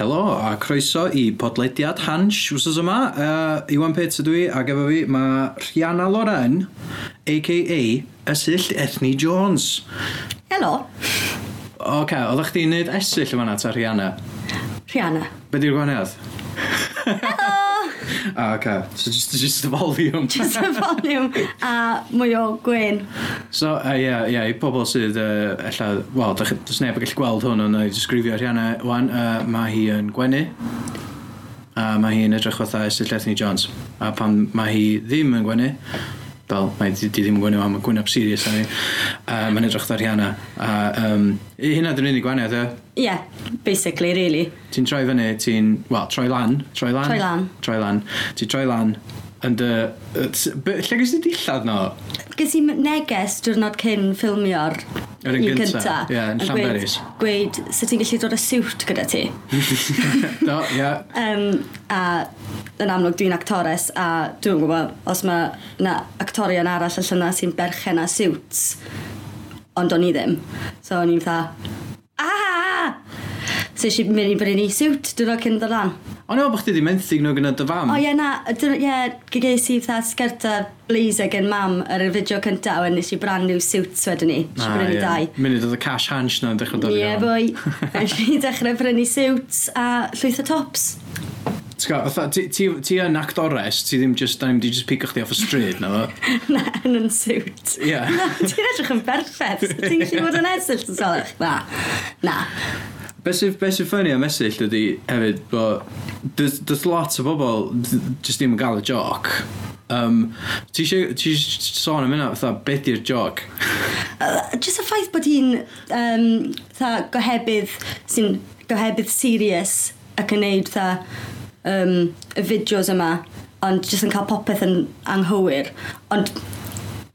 Helo a croeso i podlediad Hans wrth yma. Uh, Iwan Pets ydw i ac efo fi mae Rhianna Loren, a.k.a. Ysill Ethni Jones. Helo. Oce, okay, oeddech chdi'n neud Esyll yma na ta Rhianna? Rhianna. Be di'r gwahaniaeth? Ah, a oce, so just, just the volume. Just y volume a mwy o gwyn. So, ie, uh, yeah, yeah, i pobl sydd, uh, ella, wel, does neb yn gallu gweld hwn, ond i ddisgrifio Arianna, wan, uh, mae hi yn gwenu, a mae hi'n edrych fatha Esyll Lethny Jones. A pan mae hi ddim yn gwenu, fel, mae di, di ddim yn gwnio am y gwynaf serious arni. Um, mae'n edrych ar Rihanna. A, um, hynna dyn ni'n gwaniad, e? Yeah, basically, really. Ti'n troi fyny, ti'n... Wel, troi lan. Troi lan. Troi lan. Troi lan. Ti'n troi lan. And, uh, lle gys ti dillad no? Gys i neges diwrnod cyn ffilmio'r Yr un gynta. Ie, yn Llanberis. Gweud, sut ti'n gallu dod â siwt gyda ti. Do, ie. Um, a yn amlwg dwi'n actores a dwi'n gwybod os mae na actorion arall allan yna sy'n berchen a siwts ond o'n i ddim. So o'n i'n fatha, So eisiau mynd i brynu siwt, dwi'n rhaid cyn ddod lan. O no, bod chdi wedi menthyg nhw gyda dy fam. O ie, na, ie, gyda'i i fatha sgert a blazer gen mam ar y fideo cynta, a nes i brand new siwts wedyn ni. Nes i brynu dau. Munud oedd y cash hunch na'n dechrau dod i Ie, boi. Nes i dechrau brynu siwts a llwyth o tops. Ti'n Fatha, ti yn actores, ti ddim just, da ni'n di just pico chdi off y stryd, na fo? Na, yn yn siwt. Ie. Na, Ti'n edrych yn berffeth. Ti'n gallu bod yn esill, ti'n solach. Na, na. Be sy'n be sy ffynnu am Messi ydy hefyd bod does, lot o bobl just ddim yn gael y joc. Um, ti eisiau sôn am hynna, fatha, beth di'r joc? Uh, just y ffaith bod hi'n um, tha, gohebydd sy'n gohebydd serious ac yn neud tha, um, y fideos yma ond just yn cael popeth yn anghywir ond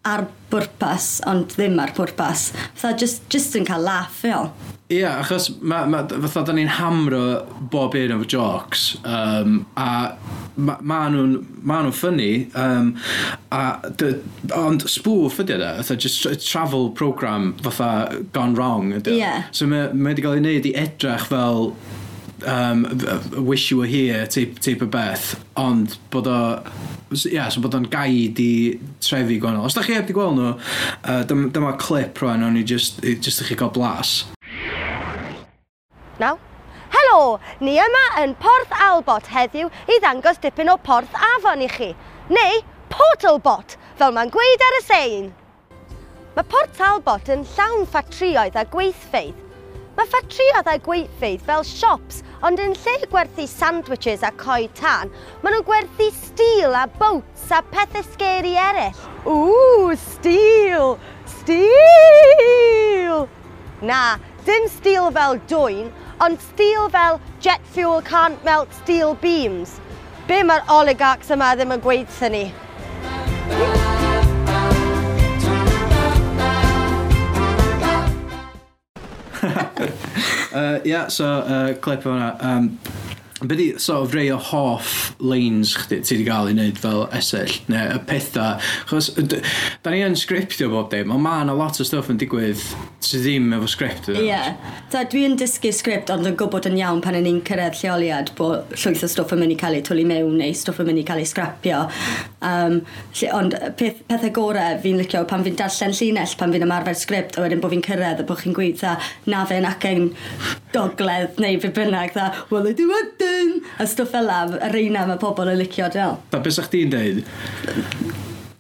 ar bwrpas ond ddim ar bwrpas fatha just, just yn cael laff fel Ie, yeah, achos ma, ma, fatha da ni'n hamro bob un o'r jocs um, a ma, ma nhw'n ma nhw ffynnu, um, a dy, ond spoof ydy yna, fatha just travel program fatha gone wrong ydy. Yeah. So mae ma wedi cael ei wneud i edrych fel um, wish you were here type, type o beth, ond bod o ia, yeah, so bod o'n gaid i trefi gwahanol. Os da chi heb di gweld nhw, uh, dyma, dyma clip rwan, o'n i just, just i chi gael blas. Naw? helo! Ni yma yn Porth Albot heddiw i ddangos dipyn o Porth Afon i chi, neu Portalbot, fel mae'n gweud ar y sein. Mae Port Albot yn llawn ffatrioedd a gweithfeidd. Mae ffatrioedd a gweithfeidd fel siops, ond yn lle gwerthu sandwiches a coi tan, maen nhw'n gwerthu stil a boats a pethau sgeri eraill. Ww, stil! Stil! Na, dim stil fel dwyn, Ond steel fel jet fuel can't melt steel beams. Be mae'r oligarchs yma ddim yn gweud ni? uh, yeah, so, uh, clip o'na. Um, Be di sort of rei o hoff lanes chdi ti wedi cael ei wneud fel esell neu y pethau achos da ni yn sgriptio bob dim ond mae yna lot o stuff yn digwydd sydd ddim efo sgript Ie. Yeah. Dwi'n dysgu sgript, ond yn gwybod yn iawn pan ni'n cyrraedd lleoliad bod llwyth o stwff yn mynd i cael ei twlu mewn neu stwff yn mynd i cael ei sgrapio. Um, lle, ond peth, pethau gorau fi'n licio pan fi'n darllen llinell, pan fi'n ymarfer sgript, a wedyn bod fi'n cyrraedd a bod chi'n gweud dda, na fe'n yn gogledd neu fe bynnag dda, well I do wedyn, a stwff fel la, y reina mae pobl yn licio del. Da, beth sa'ch ti'n deud?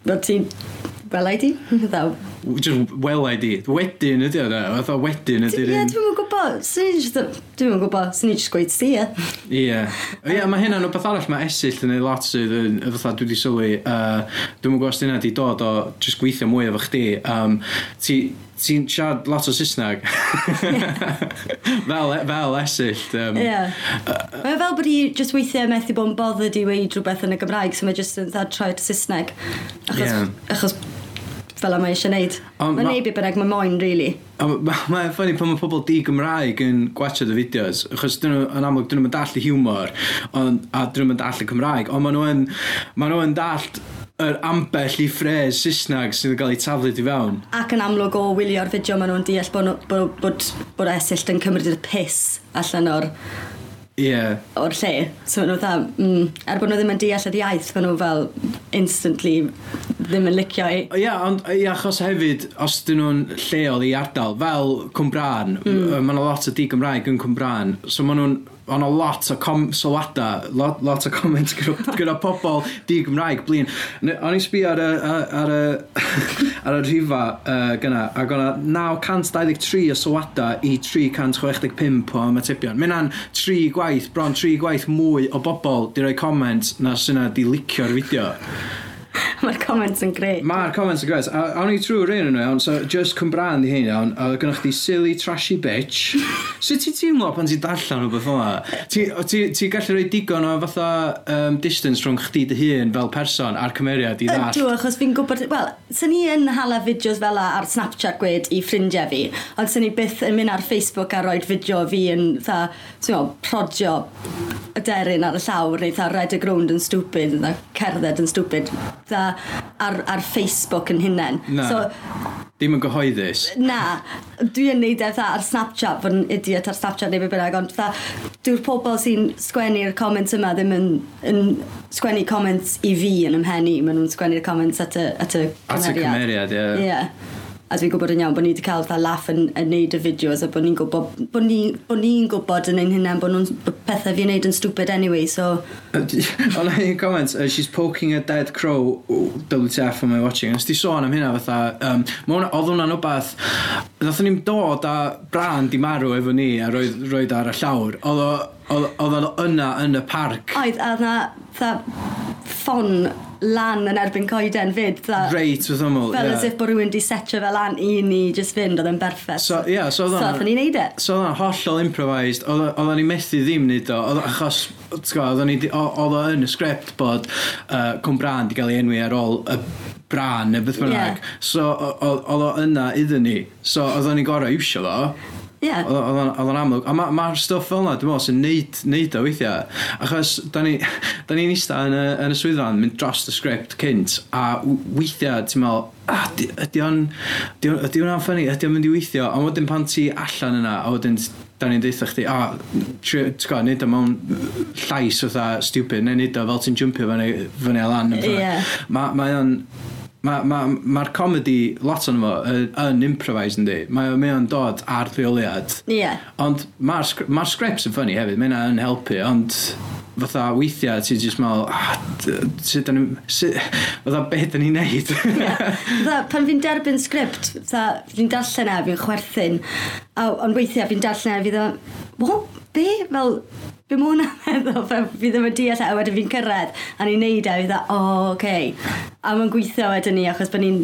Wel ti'n welai di. Just well ID. Wedyn ydy o da. Fatha wedyn ydy'r Ie, un. dwi'n mwyn gwybod. Swn i'n just... Dwi'n mwyn gwybod. Swn i'n just gweud si, ie. Ie. Ie, mae hynna'n rhywbeth arall mae esill yn ei lot sydd yn fatha dwi wedi sylwi. Uh, dwi'n gwybod os dyna di dod o just gweithio mwy efo chdi. Um, ti, ti'n siarad lot o Saesneg. fel, e, fel esill. Um, yeah. Uh, mae fel bod i just weithiau methu bod yn bothered i weid rhywbeth yn y Gymraeg, so mae just yn ddad troed Saesneg. Achos, yeah. achos fel yma eisiau neud. Mae'n ma, ma neud byd bynnag, mae moyn, really. Mae'n ffynnu pan mae pobl di Gymraeg yn gwachod y fideos, achos dyn nhw, yn amlwg, dyn nhw'n dall i humor, on, a dyn nhw'n dall dallu Cymraeg, ond maen nhw'n ma nhw dallt yr ambell i ffres Saesneg sydd yn cael ei taflu di fewn. Ac yn amlwg o wylio'r fideo maen nhw'n deall bod, bod, bod, bod esill yn cymryd y pus allan o'r yeah. o'r lle. So maen nhw dda, mm, er bod nhw ddim yn deall yr iaith, maen nhw fel instantly ddim yn licio i. Ia, yeah, ond ia, achos hefyd, os dyn nhw'n lleol i ardal, fel Cwmbran, mm. mae yna lot o di Gymraeg yn Cwmbran, so maen nhw'n Ond o lot o com sylwadau, lot, lot o comments gyda pobl di Gymraeg, blin. O'n i'n sbio ar y, ar y, ar y rhifa uh, gyna, ac o'n 923 o sylwadau i 365 o ymatebion. Mae hynna'n 3 gwaith, bron 3 gwaith mwy o bobl di roi comments na syna di licio'r fideo. Mae'r comments yn greu. Mae'r comments yn greu. Awn i trwy'r un yn iawn, so just Cymra'n di hyn iawn, a gynnwch chi silly trashy bitch. Sut ti teimlo pan ti darllen o beth yma? Ti, ti, ti gallu rhoi digon o fatha um, distance rhwng chdi dy hun fel person a'r cymeriad i ddall? Ydw, achos fi'n gwybod... Wel, sy'n ni yn hala fideos fel ar Snapchat gwed i ffrindiau fi, ond sy'n ni byth yn mynd ar Facebook a roed fideo fi yn tha, ti'n prodio y deryn ar y llawr neu tha red y rownd yn stupid, tha cerdded yn stupid. Tha, ar, ar Facebook yn hunain. Na. So, Dim yn gyhoeddus. Na, dwi yn neud eitha ar Snapchat, fod yn idiot ar Snapchat neu beth bynnag, ond dyw'r pobl sy'n sgwennu'r comments yma ddim yn, yn sgwennu comments i fi yn ymhenni, maen nhw'n sgwennu'r comments at y, at y cymeriad. At y cymeriad, ie. Yeah. yeah a dwi'n gwybod yn iawn bod ni wedi cael fatha laff yn, yn neud y fideos a bod ni'n gwybod, bod ni'n bod ni gwybod yn ein hunan bod nhw'n pethau fi'n neud yn stupid anyway, so... Ond ein comment, uh, she's poking a dead crow, WTF am I watching, nes di sôn am hynna fatha, um, ma hwnna oedd hwnna'n wbath, nathon ni'n dod a brand i marw efo ni a roed, roed ar y llawr, oedd o oedd o yna yn y parc. Oedd, a na, ffon lan yn erbyn coeden fyd. Reit, wrth ymwyl. Fel yeah. as if bod rhywun di setio fel lan i ni just fynd, oedd yn berffeth. So, yeah, so oedd so, ni'n neud e. So oedd hollol improvised, oedd ni'n methu ddim neud o, oedd achos, oedd o yn y sgript bod uh, Cwmbran di gael ei enwi ar ôl y bran neu beth bynnag. Yeah. So oedd o yna iddyn ni, so oedd ni'n gorau iwsio fo. Ie. Oedd o'n amlwg. A mae'r ma ma'r stwff fel yna, dwi'n meddwl, sy'n neud, neud o weithiau. Achos, da ni'n ni eista yn y, yn y swyddfa'n mynd dros y sgript cynt, a weithiau, ti'n meddwl, ah, ydy o'n, ydy o'n ffynnu, ydy o'n mynd i weithio, a wedyn pan ti allan yna, a wedyn da ni'n deitha chdi, ah, a, ti'n gwybod, nid o mewn llais fatha stupid, neu nid o fel ti'n jumpio fyny, fyny a lan. Ie. Yeah. Mae o'n, ma Mae'r ma, ma ma'r lot o'n fo, yn improvised yndi. Mae ma o'n dod ar ddioliad. Ie. Yeah. Ond mae'r sgr ma scripts yn ffynnu hefyd, mae yna yn helpu, ond fatha weithiau ti'n just meddwl, ah, sut dan ni, fatha beth dan ni'n neud? Fatha, pan fi'n derbyn sgript, fatha, fi'n darllen e, fi'n chwerthin, ond weithiau fi'n darllen e, fi dda, what, be? Fel, be mae hwnna'n meddwl, fe fi ddim yn deall e, a wedyn fi'n cyrraedd, a ni'n neud e, fi dda, o, oh, okay. A mae'n gweithio wedyn ni, achos bod ni'n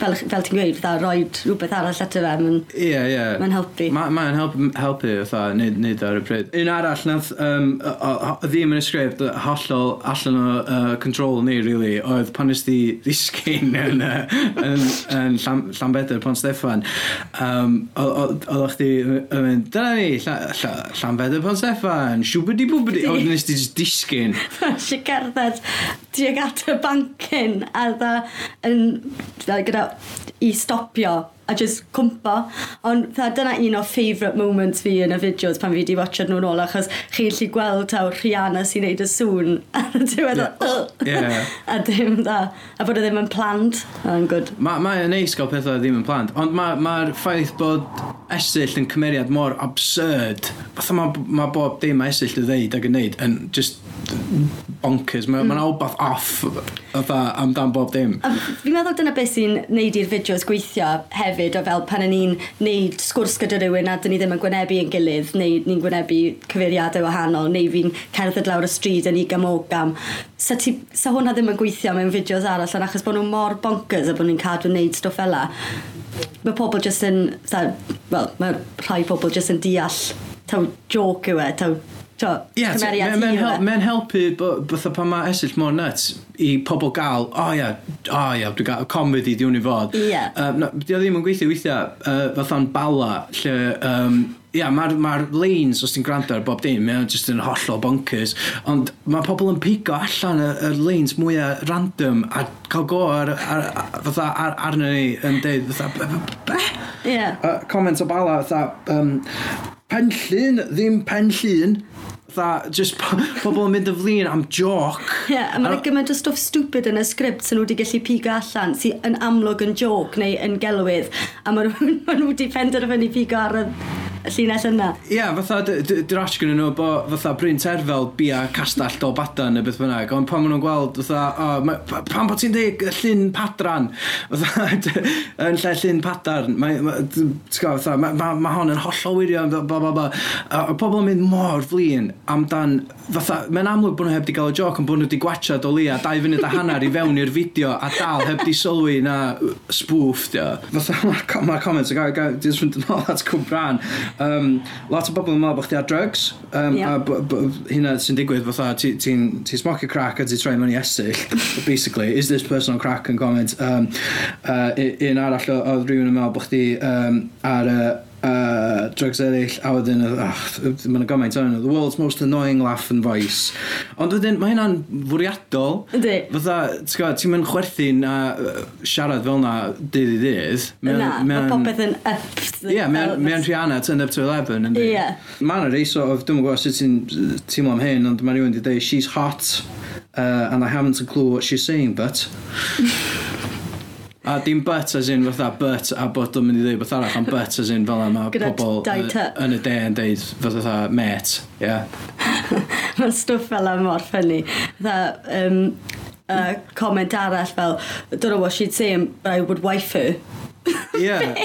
fel, fel ti'n gweud, fatha roed rhywbeth arall ato fe, mae'n yeah, yeah. ma helpu. Mae'n ma help, helpu, fatha, neud, neud ar y pryd. Un arall, nath, um, o, o, ddim yn y sgript, hollol allan o uh, control ni, really, oedd pan ys di ddisgyn yn, yn, yn, Llanbedr, Pont Steffan, um, oedd o'ch di yn mynd, dyna ni, Llanbedr, Pont Steffan, siwbidi bwbidi, oedd nes di disgyn. Si i gerdded tuag at y bancyn, a dda, yn, gyda i stopio a just cwmpa. Ond dyna un o favourite moments fi yn y fideos pan fi wedi watchod nhw'n ôl, achos chi'n lli gweld taw Rhianna sy'n neud y sŵn ar y diwedd yeah. a dim dda. A bod o ddim yn plant. Oh, Mae'n good. Mae ma neis gael pethau ddim yn plant, ond mae'r ma ffaith bod esill yn cymeriad mor absurd. Fatha mae ma bob dim mae esill yn ddeud ac yn neud yn just bonkers. Mae mm. ma wbath off fatha amdan bob dim. Fi'n meddwl dyna beth sy'n neud i'r fideos gweithio hefyd o fel pan ni'n neud sgwrs gyda rhywun a dyn ni ddim yn gwynebu yn gilydd neu ni'n gwynebu cyfeiriadau wahanol neu fi'n cerdded lawr y stryd yn ugam ogam. Sa, ti, sa hwnna ddim yn gweithio mewn fideos arall yn achos bod nhw'n mor bonkers a bod nhw'n cadw wneud stwff fel Mae pobl jyst yn, wel, mae rhai pobl jyst yn deall taw joke yw e, taw yeah, cymeriad Mae'n hel men helpu, bytha pan mae esill mor nuts, i pobl gael, o oh, ia, o oh, ia, dwi'n gael comedy di i fod. Ie. Um, Dio ddim yn gweithio weithiau, uh, fatha'n bala, lle um, Ia, yeah, mae'r ma, lanes, os ti'n gwrando ar bob dim, mae'n just yn hollol bonkers. Ond mae pobl yn pigo allan y, y lanes mwyaf random a cael go ar, ar, fatha, ar, arno ni yn deud, fatha, be? Ie. Yeah. Uh, comment o bala, fatha, um, penllun, ddim penllun. Tha, just po pobl yn mynd y flin am joc. Ie, yeah, a mae'n gymaint o stwff stupid yn y sgript sy'n nhw wedi gallu pigo allan sy'n yn amlwg yn joc neu yn gelwydd. A mae nhw wedi penderfynu pigo ar y y llinell yna. Ie, yeah, fatha, dy'r asgyn nhw bo, fatha Bryn Terfel bia castell do badan neu beth bynnag, ond pan maen nhw'n gweld, fatha, o, ma, pan bod ti'n dweud llun padran, fatha, yn lle llun padarn, mae, ma, fatha, mae ma, ma hon yn hollol wirio, ba, ba, ba. a pobl yn mynd mor flin amdan, fatha, mae'n amlwg bod nhw heb di gael y joc, ond bod nhw wedi gwachad o lia, dau funud a hanner i fewn i'r fideo, a dal heb di sylwi na spoof, dio. Fatha, mae'r ma comments yn gael, dwi'n ffrind yn ôl at Cwbran, Um, lot o bobl yn meddwl bod chdi ar drugs. Um, yeah. A hynna sy'n digwydd fatha, ti'n ti, ti, ti smocio crack a ti'n troi mewn i esyll Basically, is this person on crack yn comment? Um, uh, un arall oedd rhywun yn meddwl bod chdi um, ar... Uh, uh, drugs eraill, a wedyn, oh, mae'n gymaint o'n the world's most annoying laugh and voice. Ond wedyn, mae hynna'n fwriadol. Ydy. fatha ti'n gwybod, ti'n mynd chwerthu na siarad fel na dydd i dydd. Na, mae popeth yn up. Ie, yeah, mae'n Rihanna, turn up to 11, ynddi? Ie. Yeah. Mae'n rei, so, dwi'n gwybod sut ti'n teimlo am hyn, ond mae rhywun wedi dweud, she's hot, uh, and I haven't a clue what she's saying, but... A dim but as in fatha but a bod o'n mynd i ddweud beth arall, ond but as in fel yma Gyda pobl dau yy, ty. yn y de yn deud fatha mate. Yeah. Mae'n stwff fel am mor ffynnu. Fatha, um, uh, comment arall fel, don't know what she'd say, but I would wife her. Yeah.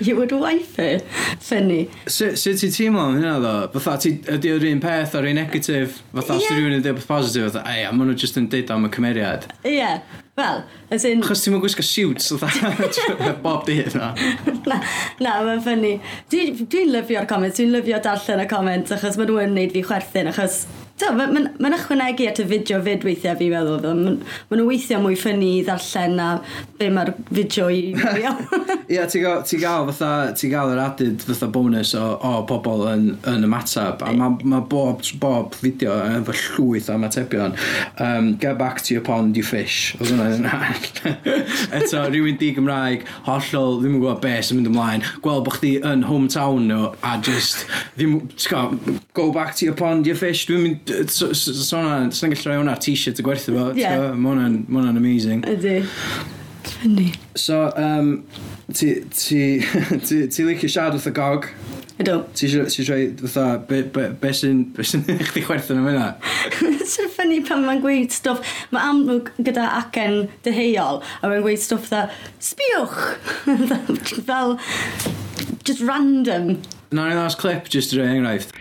you would wife her ffynnu. Sut su ti'n teimlo am hynna ddo? Fatha, ti- ydy o'r un peth o'r un negatif? Fatha, os Ie. yeah. rhywun yn dweud beth positif, fatha, ei, a maen nhw jyst yn deud am y cymeriad. Ie, yeah. wel, as in... Chos ti'n mwyn gwisgo siwts, fatha, bob dydd na. na, na, mae'n ffynnu. Dwi'n dwi lyfio'r comments, dwi'n lyfio darllen y comments, achos maen nhw'n neud fi chwerthin, achos Mae'n ma, ma ychwanegu at y fideo fyd weithiau fi'n meddwl. Mae'n ma nhw weithiau mwy ffynnu i ddarllen na be mae'r fideo i fideo. Ie, yeah, ti'n ti gael fatha, ti gael yr adud fatha bonus o, o pobl yn, yn ymateb. A mae ma bob, bob fideo yn fy llwyth o ymatebion. Um, get back to your pond, you fish. Oedd hwnna'n Eto, rhywun di Gymraeg, hollol, ddim yn gwybod be sy'n mynd ymlaen. Gweld bod chdi yn hometown nhw a just, ddim, go back to your pond, you fish. Dwi'n mynd So, so, so hwnna, sy'n gallu rhoi hwnna t-shirt y gwerthu fo. Ie. Mae hwnna'n amazing. Ydy. Funny. So, um, ti, ti, ti, ti licio siarad wrth y gog? Ydw. Ti eisiau rhoi, fatha, be, be, be sy'n eich di chwerthu yn yna? Sy'n ffynnu pan mae'n gweud stwff, mae amlwg gyda acen deheuol, a mae'n gweud stwff dda, sbiwch! Fel, just random. Na, no, that's clip, just rhoi enghraifft.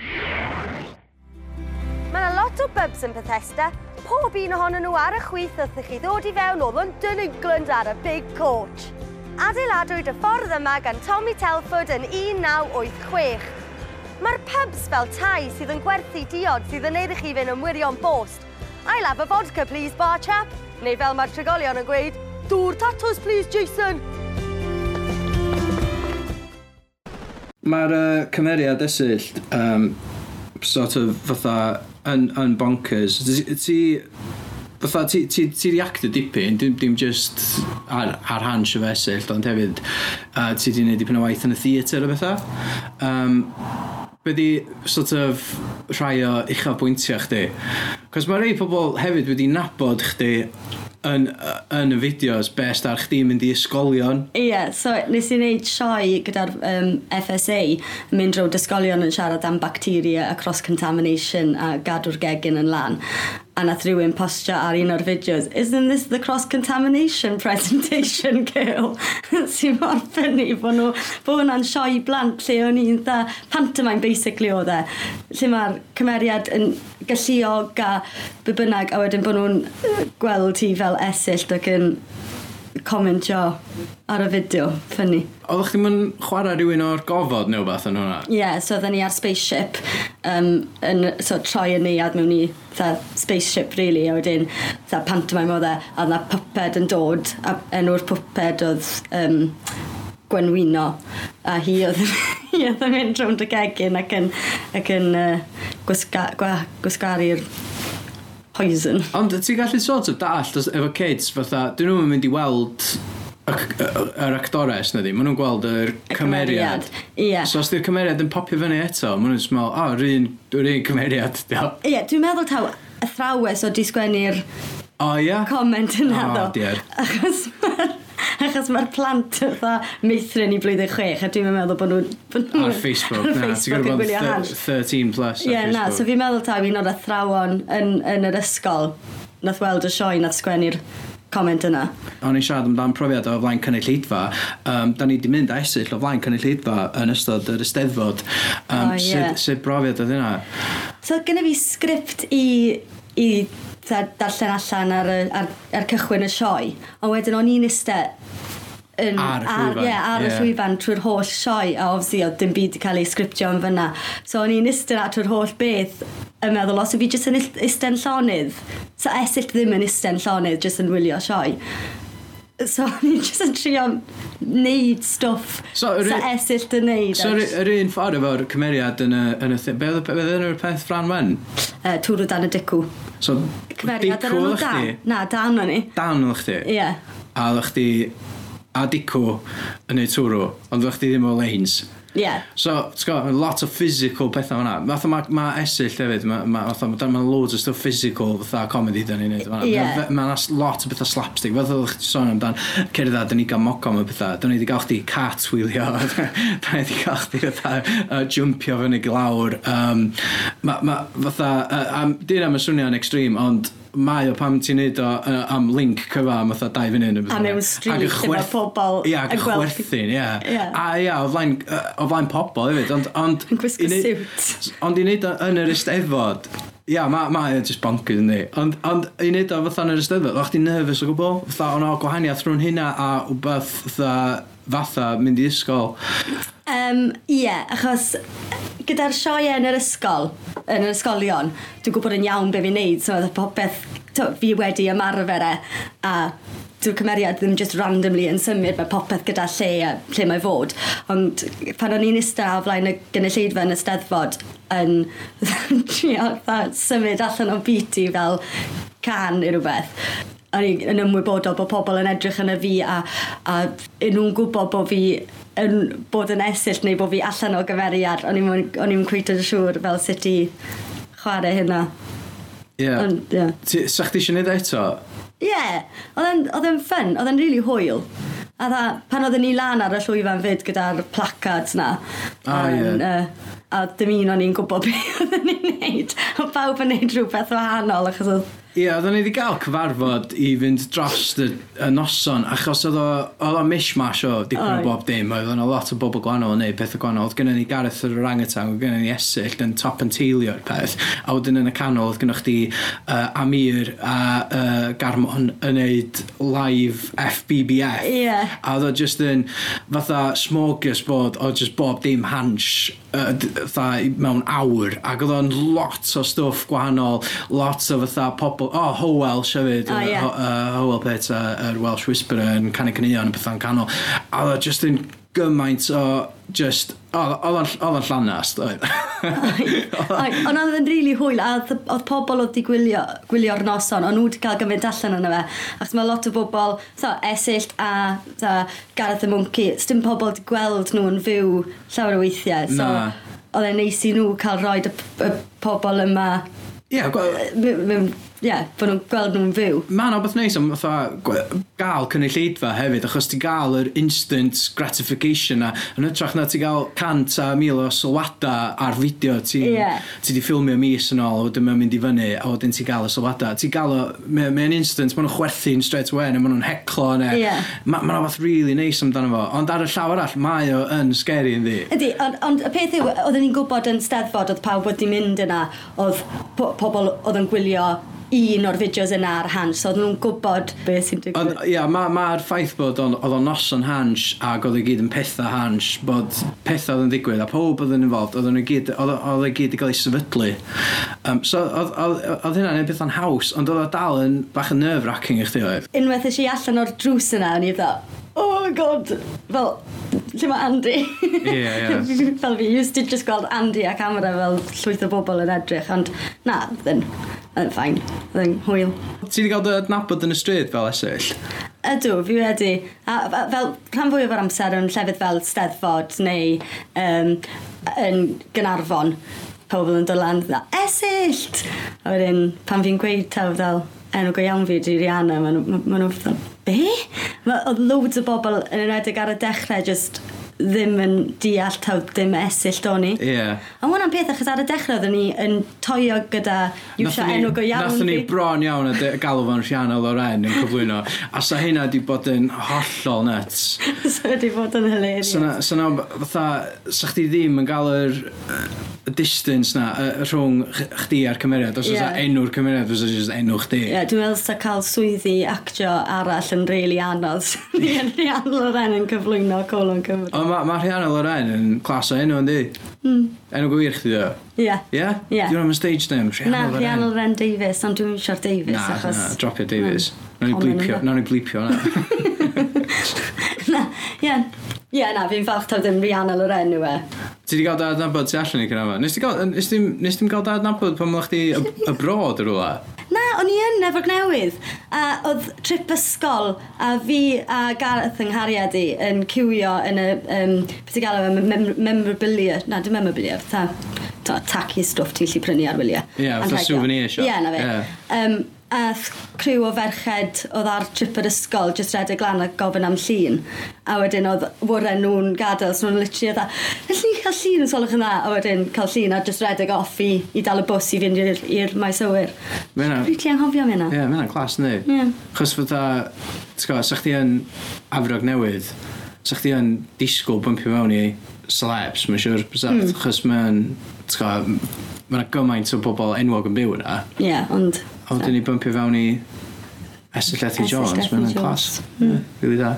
Mae yna lot o bubs yn Bethesda, pob un ohonyn nhw ar y chwith wrth chi ddod i fewn o London, England ar y Big Coach. Adeiladwyd y ffordd yma gan Tommy Telford yn 1986. Mae'r pubs fel tai sydd yn gwerthu diod sydd yn neud i chi fynd yn wirion bost. I'll have a vodka please bar chap, neu fel mae'r trigolion yn gweud, dŵr tatws please Jason. Mae'r uh, cymeriad esyll um, sort of fatha yn, yn bonkers. Ti... Fatha, ti, ti, ti di actio dipyn, dim, dim just ar, ar hans y fesyll, ond hefyd uh, ti di wneud dipyn o waith yn y theatr o bethau. Um, be di sort of rhai o uchaf bwyntiau chdi. Cos mae rei pobl hefyd wedi nabod chdi yn, yn y fideos best ar chdi mynd i ysgolion. Ie, yeah, so nes i wneud sioe gyda'r um, FSA yn mynd drwy ysgolion yn siarad am bacteria a cross-contamination a gadw'r gegin yn lan a nath rhywun postio ar un o'r fideos, isn't this the cross-contamination presentation girl? Sy'n mor ffynnu bod nhw, bod hwnna'n sioi blant lle o'n i'n dda pantomime basically o dde. Lle mae'r cymeriad yn galluog a be bynnag a wedyn bod nhw'n gweld hi fel esill ac yn comentio ar y fideo, ffynnu. Oeddech chi'n mynd chwarae rhywun o'r gofod neu beth yn hwnna? Ie, yeah, so oedden ni ar spaceship, um, yn, so troi yn neuad mewn i tha, spaceship, really, a wedyn tha, pantomime oedd e, a oedd pwped yn dod, a enw'r pwped oedd um, Gwenwino, a hi oedd hi oedd yn mynd rownd y gegin ac yn, ac yn uh, gwisgaru'r poison. Ond ti'n gallu sort of dallt os- efo kids, fatha, dyn nhw'n mynd i weld y- y- yr actores na di, maen nhw'n gweld yr cymeriad. Ie. So os di'r cymeriad yn popio fyny eto, maen nhw'n smel, o, oh, rhan, rhan cymeriad. di o." Ie, dwi'n meddwl taw athrawes o disgwennu'r oh, O, ia? comment yna O, ddo. diar. Achos ma'r Achos mae'r plant fatha meithrin i blwyddyn chwech, a dwi'n meddwl bod nhw'n... Ar Facebook, ar na. Ti'n gwybod bod 13 plus ar yeah, Facebook. na, so fi'n meddwl taw un o'r athrawon yn, yn yr ysgol nath weld y sioe nath sgwennu'r comment yna. O'n i'n siarad amdan profiad o flaen cynulleidfa. Um, da ni wedi mynd a esill o flaen cynulleidfa yn ystod yr ysteddfod. Um, oh, yeah. Sut sut brofiad oedd hynna? So, gyda fi sgript i, i darllen allan ar, y, ar, ar cychwyn y sioe. Ond wedyn o'n i'n eistedd yn, ar y llwyfan. Ie, yeah, ar yeah. y llwyfan trwy'r holl sioe, a obviously oedd dim byd wedi cael ei sgriptio yn fyna. So o'n i'n eistedd at trwy'r holl beth yn meddwl, os yw fi jyst yn eistedd llonydd, so esill ddim yn eistedd llonydd, jyst yn wylio sioe. So o'n i'n jyst yn trio neud stwff so, sa so esill dy neud. So yr un ffordd efo'r cymeriad yn y... Yn y be oedd y peth Fran Wen? Uh, Twrw dan y dicw. So, Cymeriad ar enw Dan. Na, Dan o'n i. Dan o'n chdi. Ie. A oedd chdi a dicw yn neud twrw, ond oedd chdi ddim o lanes. Yeah. So, ti'n gwybod, lot o physical pethau fan'na. Fatha mae ma esill hefyd, mae ma, fatha, ma, ma loads o stuff physical fatha comedy da ni'n neud fan'na. Yeah. Mae ma lot o bethau slapstick. Fatha ddech chi sôn amdan, cerdda, da ni gael mocom o bethau. Da ni wedi gael chdi cartwheelio, da ni wedi gael chdi fatha uh, jumpio fyny glawr. Um, ma, ma, fatha, uh, um, dyna mae'n swnio'n extreme, ond mae o pam ti'n neud o uh, am link cyfa am fatha dau funud. A mewn street efo pobl Ia, ac y chwerthin, ia. A ia, o flaen, o flaen pobl hefyd. Ond, ond, yn gwisgo neud, suit. Ond i neud o yn yr Eisteddfod, Ia, yeah, mae ma, just bonkers yn ni. Ond ond i wneud o fatha yn yr ystyddfod, o'ch ti'n nervous o gwbl? Fatha, o'n o gwahaniaeth rhwng hynna a wbeth, fatha, fatha mynd i ysgol? Um, ie, yeah, achos gyda'r sioe yn yr ysgol, yn yr ysgolion, dwi'n gwybod yn iawn be fi'n neud, so oedd popeth to, fi wedi ymarfer e, a drwy'r cymeriad ddim just randomly yn symud, mae popeth gyda lle a lle mae fod. Ond pan o'n i'n ista o flaen y gynulleidfa yn y steddfod yn trio symud allan o'n biti fel can neu rhywbeth, yn ymwybodol bod pobl yn edrych yn y fi a, a yn nhw'n gwybod bod fi yn bod yn esill neu bod fi allan o gyferiad o'n i'n cweithio'n siŵr fel sut i chwarae hynna Ie. Yeah. yeah. Sa chdi eisiau gwneud eto? Ie. Yeah. Oedd e'n ffyn. Oedd e'n rili really hwyl. A dda, pan oedden ni lan ar y llwyfan fyd gyda'r placards na. Ah, ie. Yeah. Uh, a dim un o'n i'n gwybod beth oedden ni'n neud. O bawb yn neud rhywbeth wahanol achos oedd... Ie, yeah, oedden ni wedi cael cyfarfod i fynd dros y, y noson achos oedd o mishmash o dipyn o bob dim. Oedd yna lot o bobl gwahanol yn neud pethau gwahanol. Oedd gennym ni Gareth yr orangutan, oedd gennym ni esill yn top yn teilio'r peth. A wedyn yn y canol oedd gennych chi uh, Amir a uh, Garmon yn neud live FBBF. Yeah. A oedd o just yn fatha smorgasbord o just bob dim hans uh, fatha mewn awr ac oedd o'n lot o stwff gwahanol, lot o fatha pobl, o, oh, Howell sefyd, oh, yeah. uh, Howell Pitt, yr uh, Welsh Whisperer yn canu caneuon a bethau'n canol, a oedd o just yn gymaint o just... Oedd o'n llanast, oedd. Ond oedd yn rili hwyl, a oedd pobl oedd wedi gwylio, gwylio'r noson, ond nhw wedi cael gymaint allan yna fe. Ac mae lot o bobl, so, esill a so, Gareth y Mwnci, dim pobl wedi gweld nhw yn fyw llawer o weithiau. So, na. oedd e'n neis i nhw cael rhoi y, y pobl yma. Ie, yeah, mewn yeah, bod nhw'n gweld nhw'n fyw. Mae'n o beth neis am fatha gael cynulleidfa hefyd, achos ti gael yr instant gratification na, yn ytrach na ti gael cant a mil o sylwada ar fideo, ti, yeah. ti di ffilmio mis yn ôl, a wedyn mae'n mynd i fyny, a wedyn ti gael y sylwada. Ti gael o, mae'n mae instant, maen nhw'n chwerthu'n straight away, neu maen nhw'n heclo, neu... Yeah. Mae'n ma beth really neis amdano fo, ond ar y llaw arall, mae o yn scary yn ddi. Ydy, ond ond y peth yw, oedden ni'n gwybod yn steddfod, oedd pawb wedi mynd yna, oedd po pobl oedd yn gwylio un o'r fideos yna ar Hans, so oedden nhw'n gwybod beth sy'n digwydd. Ia, yeah, mae'r ma, ma ffaith bod on, oedd o'n nos yn Hans, ac oedd e gyd yn pethau Hans, bod pethau oedd yn digwydd, a pob oedd yn involved, oedd e gyd, oedd oedd e gyd i gael ei sefydlu. Um, so oedd hynna'n ei beth o'n haws, ond oedd o dal yn bach yn nerve-wracking i chdi oedd. Unwaith eisiau allan o'r drws yna, o'n i ddod, oh my god, fel, lle mae Andy? Ie, ie. fel fi, used to just gweld Andy a camera fel llwyth o bobl yn edrych, ond na, ddyn yn ffain, oedd yn hwyl. Ti wedi cael dy adnabod yn y stryd fel esill? Ydw, fi wedi. A, a fel rhan fwy o'r amser yn llefydd fel Steddfod neu um, yn Gynarfon, pobl yn dod lan dda, esyllt! A wedyn, pan fi'n gweud taw fel enw go iawn fi, di Rihanna, maen nhw'n ma, ma, ma, ma, ma, ma, ma, ma, ma, ma, ma, ma, ma, ma, ma, ddim yn deall taw dim esill o'n i. Ie. Yeah. A hwnna'n peth achos ar y dechrau oedden ni yn toio gyda iwsio enw go iawn. Nathon ni bron iawn a galw fo'n Rhianna Loren yn cyflwyno. a sa hynna di bod yn hollol nuts. sa so, wedi bod yn hilarious. Sa so, na, so, na, fatha, sa chdi ddim yn gael yr y distance na y, rhwng ch- chdi a'r cymeriad. Os oes Ie. yeah. enw'r cymeriad, os oes enw chdi. Ie, dwi'n meddwl sa cael swyddi actio arall yn really anodd. Ni yn Rhian Loren yn cyflwyno Colon Cymru. Ond mae ma Rhianna Loren yn clas o enw, yndi? Mm. Enw gwir chdi do? Ie. Ie? Ie. Dwi'n am y stage name, Na, Rhianna Rhian Loren. Loren Davies, ond dwi'n siarad Davies, Na, achos... na, dropio Davies. Hmm. Na ni Ond yn blipio, ymwneud. na ni blipio, na. Na, ie. Ie, na, fi'n falch taw ddim Rihanna Loren yw e. Ti wedi cael dad nabod ti allan i Cynarfon? Nes ti gael, nes ti, nes ti'm gael dad nabod pan mwlach chi abroad yr hwla? E? Na, o'n i yn efo'r newydd. A oedd trip ysgol a fi a Gareth yng nghariad i yn cywio yn y, um, beth i gael o, mem- memorabilia. Na, dim memorabilia, ta, ta tacky stuff ti'n lli prynu ar wyliau. Ie, fatha Anrhegion. souvenir shop. Ie, na fe. Ie. Um, uh, criw o ferched oedd ar trip yr ysgol, jyst redeg lan a gofyn am llun. A wedyn oedd wore nhw'n gadael, so nhw'n literally oedd a, allwn cael llun yn solwch yna, a wedyn cael llun a jyst redeg off i, i dal y bws i fynd i'r maes awyr. Mena. Rwy'n ti anghofio mi yna. Ie, yeah, mae'n clas ni. Yeah. Chos fydda, ti'n gwybod, sa'ch chi yn afrog newydd, sa'ch chi yn disgwyl bwmpio mewn i celebs, mae'n siŵr, mm. chos mae'n, ti'n gwybod, mae'n gymaint o bobl enwog yn byw yna. Ie, yeah, ond A wedyn ni bumpio fewn i Esther Llethi Jones. Mae'n clas. Mm. Really da.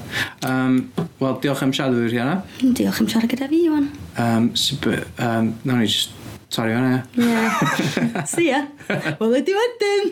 Um, Wel, diolch am siarad fwy'r Rihanna. Hmm, diolch am siarad gyda fi, Iwan. Um, super, um, nawn ni just torri hwnna. Ie. See ya. Wel, ydi wedyn.